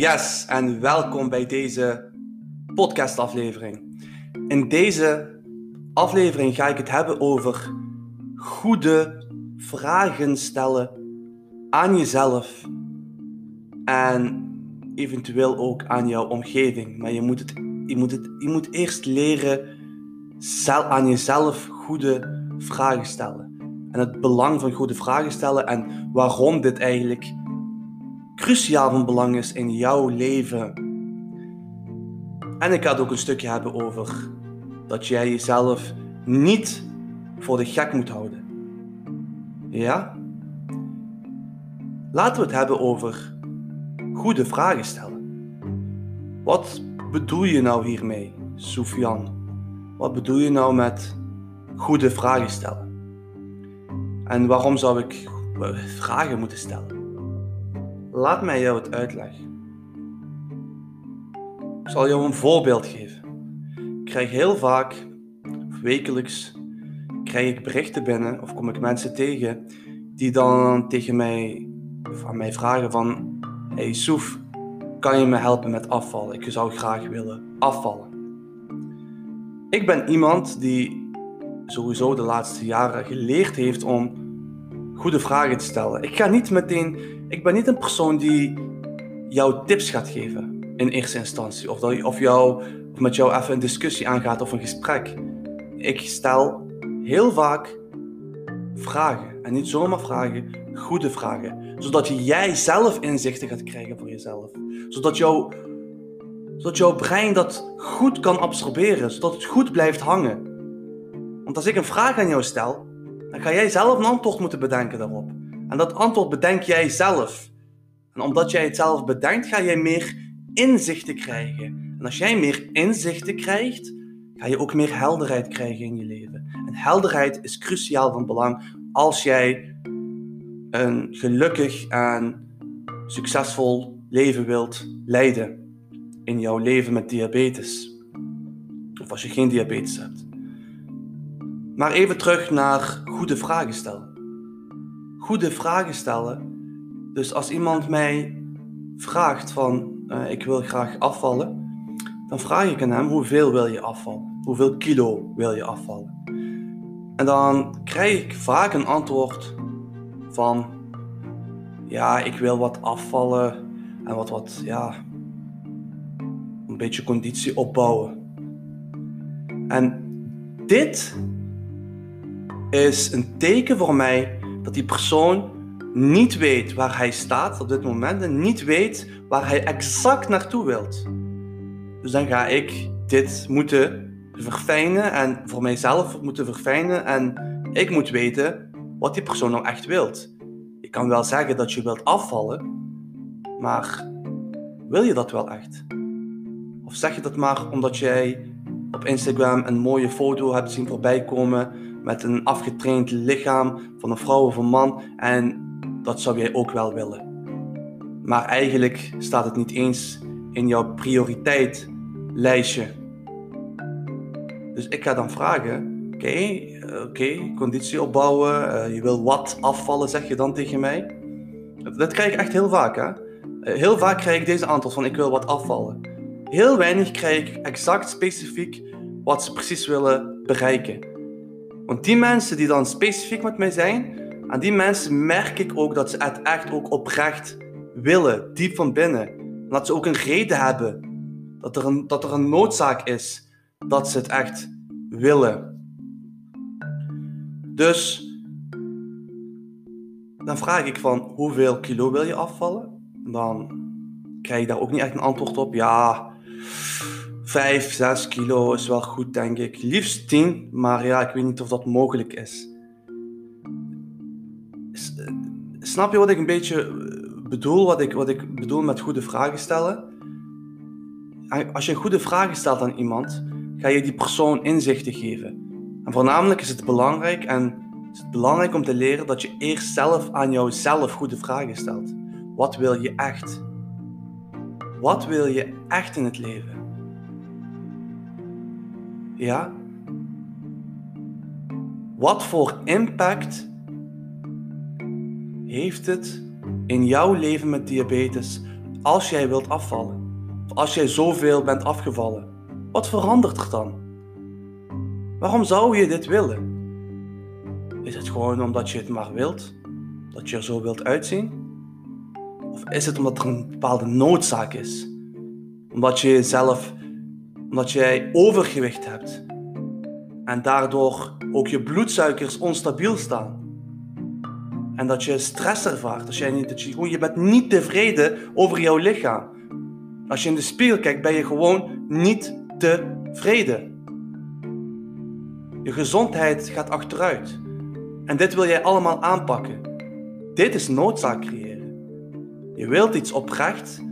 Yes, en welkom bij deze podcastaflevering. In deze aflevering ga ik het hebben over goede vragen stellen aan jezelf en eventueel ook aan jouw omgeving. Maar je moet, het, je moet, het, je moet eerst leren aan jezelf goede vragen stellen. En het belang van goede vragen stellen en waarom dit eigenlijk cruciaal van belang is in jouw leven. En ik ga het ook een stukje hebben over dat jij jezelf niet voor de gek moet houden. Ja? Laten we het hebben over goede vragen stellen. Wat bedoel je nou hiermee, Soufian? Wat bedoel je nou met goede vragen stellen? En waarom zou ik vragen moeten stellen? Laat mij jou het uitleggen. Ik zal jou een voorbeeld geven. Ik krijg heel vaak, wekelijks, krijg ik berichten binnen of kom ik mensen tegen die dan tegen mij, van mij vragen van Hey Soef, kan je me helpen met afvallen? Ik zou graag willen afvallen. Ik ben iemand die sowieso de laatste jaren geleerd heeft om goede vragen te stellen. Ik ga niet meteen ik ben niet een persoon die jou tips gaat geven in eerste instantie. Of, dat, of, jou, of met jou even een discussie aangaat of een gesprek. Ik stel heel vaak vragen. En niet zomaar vragen, goede vragen. Zodat jij zelf inzichten gaat krijgen voor jezelf. Zodat, jou, zodat jouw brein dat goed kan absorberen. Zodat het goed blijft hangen. Want als ik een vraag aan jou stel, dan ga jij zelf een antwoord moeten bedenken daarop. En dat antwoord bedenk jij zelf. En omdat jij het zelf bedenkt, ga jij meer inzichten krijgen. En als jij meer inzichten krijgt, ga je ook meer helderheid krijgen in je leven. En helderheid is cruciaal van belang als jij een gelukkig en succesvol leven wilt leiden in jouw leven met diabetes. Of als je geen diabetes hebt. Maar even terug naar goede vragen stellen goede vragen stellen. Dus als iemand mij vraagt van uh, ik wil graag afvallen, dan vraag ik aan hem hoeveel wil je afvallen? Hoeveel kilo wil je afvallen? En dan krijg ik vaak een antwoord van ja, ik wil wat afvallen en wat, wat, ja, een beetje conditie opbouwen. En dit is een teken voor mij dat die persoon niet weet waar hij staat op dit moment en niet weet waar hij exact naartoe wilt. Dus dan ga ik dit moeten verfijnen en voor mijzelf moeten verfijnen en ik moet weten wat die persoon nou echt wilt. Je kan wel zeggen dat je wilt afvallen, maar wil je dat wel echt? Of zeg je dat maar omdat jij op Instagram een mooie foto hebt zien voorbij komen met een afgetraind lichaam van een vrouw of een man en dat zou jij ook wel willen. Maar eigenlijk staat het niet eens in jouw prioriteitlijstje. Dus ik ga dan vragen: oké, eh, oké, conditie opbouwen, uh, je wil wat afvallen, zeg je dan tegen mij? Dat, krijg ik echt heel vaak. Hè? Eh, heel vaak krijg ik deze antwoord van ik wil wat afvallen. Heel weinig krijg ik exact specifiek wat ze precies willen bereiken. Want die mensen die dan specifiek met mij zijn, aan die mensen merk ik ook dat ze het echt ook oprecht willen, diep van binnen. En dat ze ook een reden hebben, dat er een, dat er een noodzaak is dat ze het echt willen. Dus dan vraag ik van hoeveel kilo wil je afvallen? Dan krijg je daar ook niet echt een antwoord op. Ja, 5, 6 kilo is wel goed, denk ik. Liefst 10, maar ja, ik weet niet of dat mogelijk is. Snap je wat ik een beetje bedoel? Wat ik, wat ik bedoel met goede vragen stellen? Als je goede vragen stelt aan iemand, ga je die persoon inzichten geven. En voornamelijk is het belangrijk en is belangrijk om te leren dat je eerst zelf aan jouzelf goede vragen stelt. Wat wil je echt? Wat wil je echt in het leven? Ja? Wat voor impact heeft het in jouw leven met diabetes als jij wilt afvallen, of als jij zoveel bent afgevallen, wat verandert er dan? Waarom zou je dit willen? Is het gewoon omdat je het maar wilt? Dat je er zo wilt uitzien? Of is het omdat er een bepaalde noodzaak is? Omdat je jezelf, omdat jij overgewicht hebt en daardoor ook je bloedsuikers onstabiel staan. En dat je stress ervaart. Als jij niet, je, je bent niet tevreden over jouw lichaam. Als je in de spiegel kijkt, ben je gewoon niet tevreden. Je gezondheid gaat achteruit. En dit wil jij allemaal aanpakken. Dit is noodzaak creëren. Je wilt iets oprecht.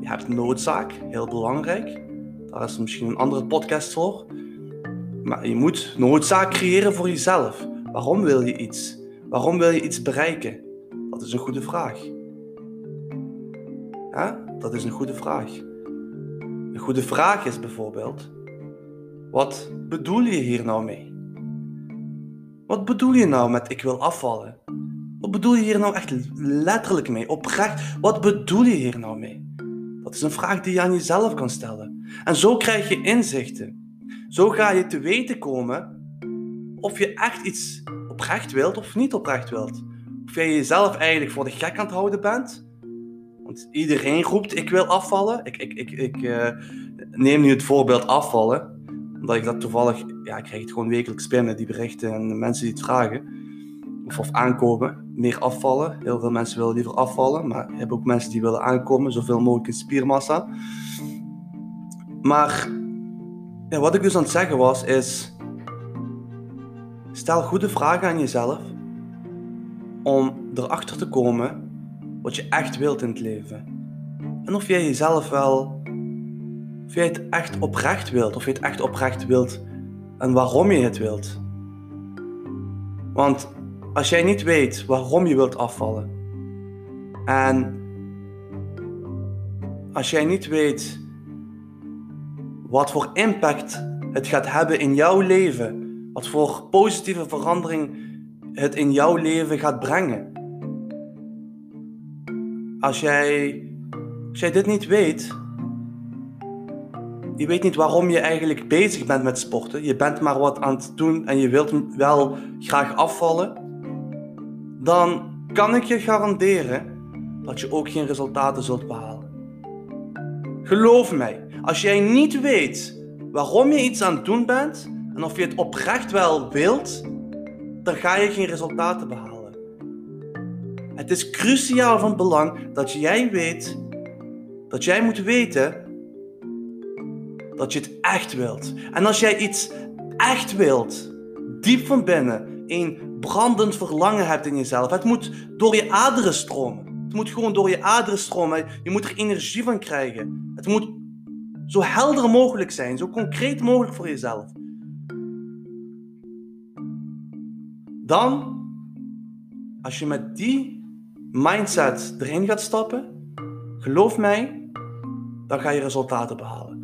Je hebt noodzaak, heel belangrijk. Daar is misschien een andere podcast voor. Maar je moet noodzaak creëren voor jezelf. Waarom wil je iets? Waarom wil je iets bereiken? Dat is een goede vraag. Dat is een goede vraag. Een goede vraag is bijvoorbeeld: wat bedoel je hier nou mee? Wat bedoel je nou met ik wil afvallen? Wat bedoel je hier nou echt letterlijk mee? Oprecht, wat bedoel je hier nou mee? Dat is een vraag die je aan jezelf kan stellen. En zo krijg je inzichten. Zo ga je te weten komen of je echt iets oprecht wilt of niet oprecht wilt. Of jij jezelf eigenlijk voor de gek aan het houden bent. Want iedereen roept ik wil afvallen. Ik, ik, ik, ik uh, neem nu het voorbeeld afvallen. Omdat ik dat toevallig, ja ik krijg het gewoon wekelijks binnen, die berichten en mensen die het vragen. Of, aankomen, meer afvallen. Heel veel mensen willen liever afvallen. Maar je hebt ook mensen die willen aankomen, zoveel mogelijk in spiermassa. Maar ja, wat ik dus aan het zeggen was, is stel goede vragen aan jezelf om erachter te komen wat je echt wilt in het leven. En of jij jezelf wel, of jij het echt oprecht wilt, of je het echt oprecht wilt en waarom je het wilt. Want als jij niet weet waarom je wilt afvallen en als jij niet weet wat voor impact het gaat hebben in jouw leven. Wat voor positieve verandering het in jouw leven gaat brengen. Als jij, dit niet weet, je weet niet waarom je eigenlijk bezig bent met sporten, je bent maar wat aan het doen en je wilt wel graag afvallen, dan kan ik je garanderen dat je ook geen resultaten zult behalen. Geloof mij, als jij niet weet waarom je iets aan het doen bent en of je het oprecht wel wilt, dan ga je geen resultaten behalen. Het is cruciaal van belang dat jij weet, dat jij moet weten dat je het echt wilt. En als jij iets echt wilt, diep van binnen, een brandend verlangen hebt in jezelf, het moet door je aderen stromen. Het moet gewoon door je aderen stromen. Je moet er energie van krijgen. Het moet zo helder mogelijk zijn, zo concreet mogelijk voor jezelf. Dan, als je met die mindset erin gaat stappen, geloof mij, dan ga je resultaten behalen.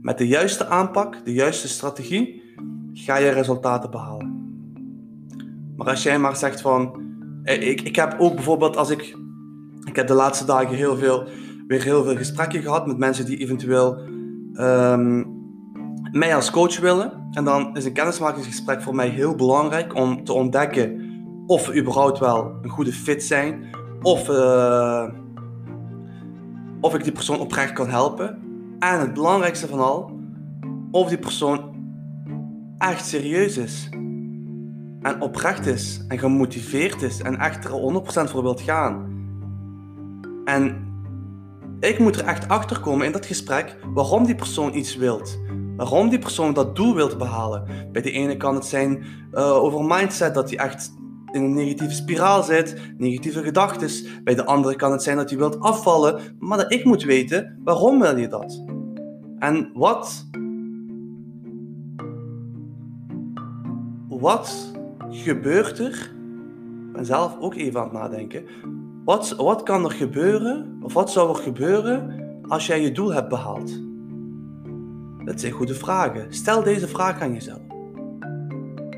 Met de juiste aanpak, de juiste strategie, ga je resultaten behalen. Maar als jij maar zegt van, eh, ik, ik heb ook bijvoorbeeld als ik, ik heb de laatste dagen heel veel, weer heel veel gesprekken gehad met mensen die eventueel um, mij als coach willen. En dan is een kennismakingsgesprek voor mij heel belangrijk om te ontdekken of we überhaupt wel een goede fit zijn. Of, uh, of ik die persoon oprecht kan helpen. En het belangrijkste van al, of die persoon echt serieus is. En oprecht is. En gemotiveerd is. En echt er 100% voor wilt gaan. En ik moet er echt achter komen in dat gesprek waarom die persoon iets wilt. Waarom die persoon dat doel wilt behalen. Bij de ene kan het zijn uh, over mindset, dat hij echt in een negatieve spiraal zit, negatieve gedachten. Bij de andere kan het zijn dat hij wilt afvallen, maar dat ik moet weten waarom wil je dat. En wat. Wat gebeurt er? Ik zelf ook even aan het nadenken. Wat, wat kan er gebeuren, of wat zou er gebeuren als jij je doel hebt behaald? Dat zijn goede vragen. Stel deze vraag aan jezelf.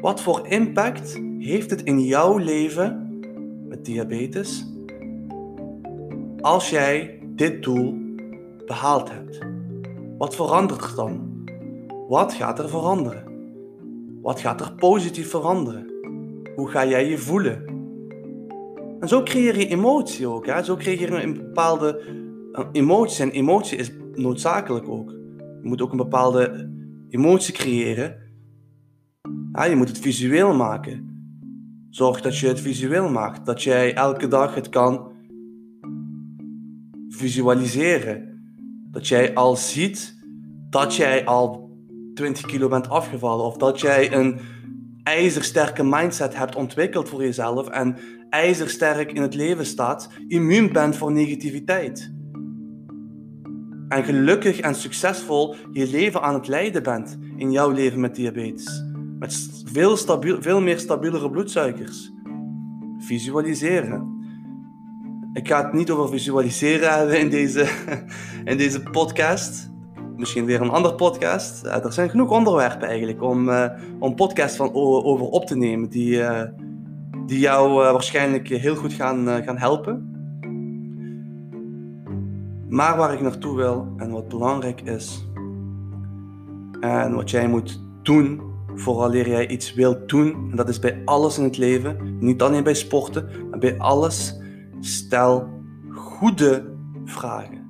Wat voor impact heeft het in jouw leven met diabetes als jij dit doel behaald hebt. Wat verandert er dan? Wat gaat er veranderen? Wat gaat er positief veranderen? Hoe ga jij je voelen? En zo creëer je emotie ook. Hè? Zo creëer je een bepaalde emotie. En emotie is noodzakelijk ook. Je moet ook een bepaalde emotie creëren. Ja, je moet het visueel maken. Zorg dat je het visueel maakt. Dat jij elke dag het kan visualiseren. Dat jij al ziet dat jij al 20 kilo bent afgevallen. Of dat jij een ijzersterke mindset hebt ontwikkeld voor jezelf. En ijzersterk in het leven staat. Immuun bent voor negativiteit. En gelukkig en succesvol je leven aan het leiden bent in jouw leven met diabetes. Met veel, stabiel, veel meer stabielere bloedsuikers. Visualiseren. Ik ga het niet over visualiseren hebben in deze, in deze podcast. Misschien weer een andere podcast. er zijn genoeg onderwerpen eigenlijk om, uh, om podcast van, over op te nemen die, uh, die jou waarschijnlijk heel goed gaan, gaan helpen. Maar waar ik naartoe wil en wat belangrijk is en wat jij moet doen vooraleer jij iets wilt doen, en dat is bij alles in het leven, niet alleen bij sporten, maar bij alles, stel goede vragen.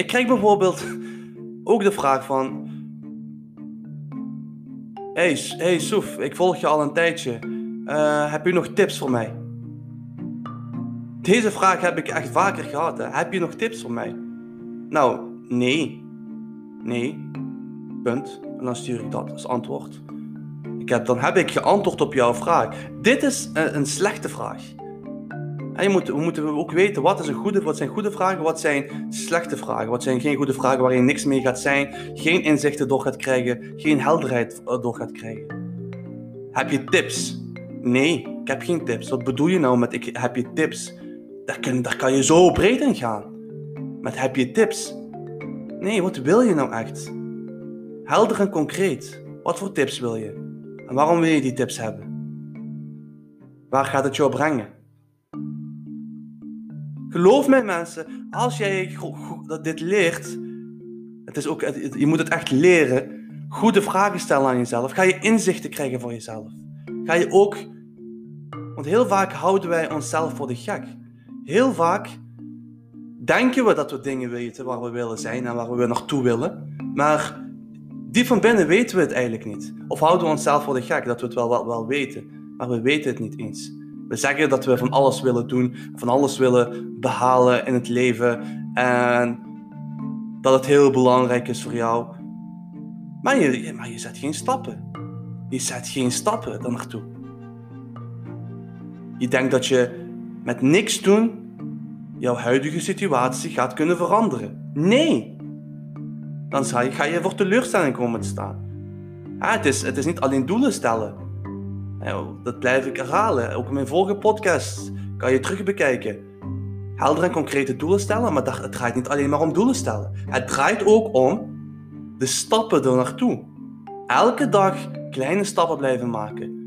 Ik krijg bijvoorbeeld ook de vraag van, hey, hey Soef, ik volg je al een tijdje, uh, heb je nog tips voor mij? Deze vraag heb ik echt vaker gehad. Hè. Heb je nog tips voor mij? Nou, nee. Nee. Punt. En dan stuur ik dat als antwoord. Ik heb, dan heb ik geantwoord op jouw vraag. Dit is een, een slechte vraag. En we moeten ook weten wat, is een goede, wat zijn goede vragen, wat zijn slechte vragen. Wat zijn geen goede vragen waar je niks mee gaat zijn, geen inzichten door gaat krijgen, geen helderheid door gaat krijgen. Heb je tips? Nee, ik heb geen tips. Wat bedoel je nou met ik heb je tips? Daar kan, daar kan je zo breed in gaan. Met heb je tips? Nee, wat wil je nou echt? Helder en concreet. Wat voor tips wil je? En waarom wil je die tips hebben? Waar gaat het jou brengen? Geloof mij mensen, als jij dat dit leert, het is ook, je moet het echt leren, goede vragen stellen aan jezelf. Ga je inzichten krijgen voor jezelf. Ga je ook, want heel vaak houden wij onszelf voor de gek. Heel vaak denken we dat we dingen weten waar we willen zijn en waar we naartoe willen. Maar diep van binnen weten we het eigenlijk niet. Of houden we onszelf voor de gek dat we het wel, wel, wel weten, maar we weten het niet eens. We zeggen dat we van alles willen doen, van alles willen behalen in het leven en dat het heel belangrijk is voor jou. Maar je, maar je zet geen stappen. Je zet geen stappen daar naartoe. Je denkt dat je met niks doen jouw huidige situatie gaat kunnen veranderen. Nee! Dan ga je, voor teleurstelling komen te staan. het, is, het is niet alleen doelen stellen. Dat blijf ik herhalen. Ook in mijn vorige podcast kan je terug bekijken. Helder en concrete doelen stellen, maar het draait niet alleen maar om doelen stellen. Het draait ook om de stappen er naartoe. Elke dag kleine stappen blijven maken.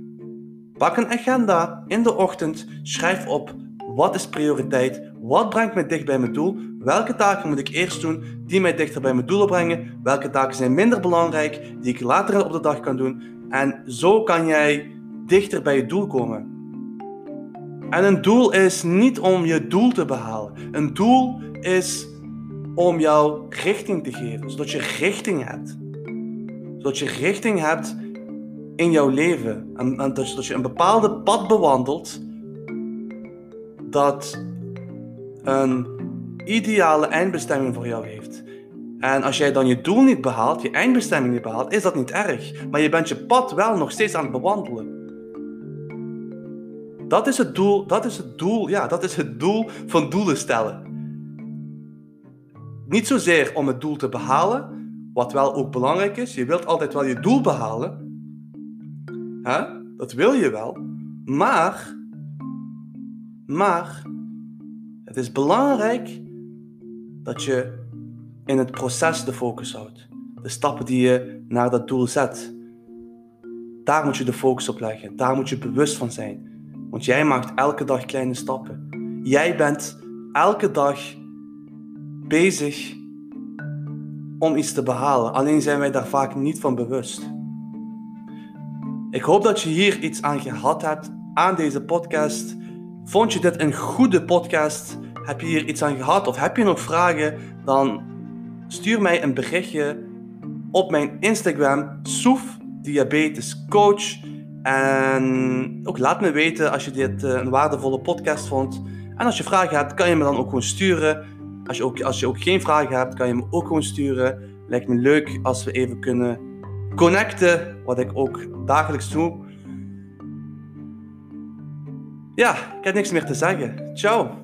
Pak een agenda in de ochtend, schrijf op wat is prioriteit? Wat brengt mij dicht bij mijn doel? Welke taken moet ik eerst doen die mij dichter bij mijn doel brengen? Welke taken zijn minder belangrijk die ik later op de dag kan doen? En zo kan jij dichter bij je doel komen. En een doel is niet om je doel te behalen. Een doel is om jou richting te geven, zodat je richting hebt. Zodat je richting hebt in jouw leven. En, en dat je een bepaalde pad bewandelt dat een ideale eindbestemming voor jou heeft. En als jij dan je doel niet behaalt, je eindbestemming niet behaalt, is dat niet erg. Maar je bent je pad wel nog steeds aan het bewandelen. Dat is het doel, dat is het doel, ja, dat is het doel van doelen stellen. Niet zozeer om het doel te behalen, wat wel ook belangrijk is. Je wilt altijd wel je doel behalen. Hè? Dat wil je wel. Maar maar het is belangrijk dat je in het proces de focus houdt. De stappen die je naar dat doel zet. Daar moet je de focus op leggen. Daar moet je bewust van zijn. Want jij maakt elke dag kleine stappen. Jij bent elke dag bezig om iets te behalen. Alleen zijn wij daar vaak niet van bewust. Ik hoop dat je hier iets aan gehad hebt aan deze podcast. Vond je dit een goede podcast? Heb je hier iets aan gehad of heb je nog vragen? Dan stuur mij een berichtje op mijn Instagram, Soef Diabetes Coach. En ook laat me weten als je dit eh, een waardevolle podcast vond. En als je vragen hebt, kan je me dan ook gewoon sturen. Als je ook, als je ook geen vragen hebt, kan je me ook gewoon sturen. Lijkt me leuk als we even kunnen connecten, wat ik ook dagelijks doe. Ja, ik heb niks meer te zeggen. Ciao.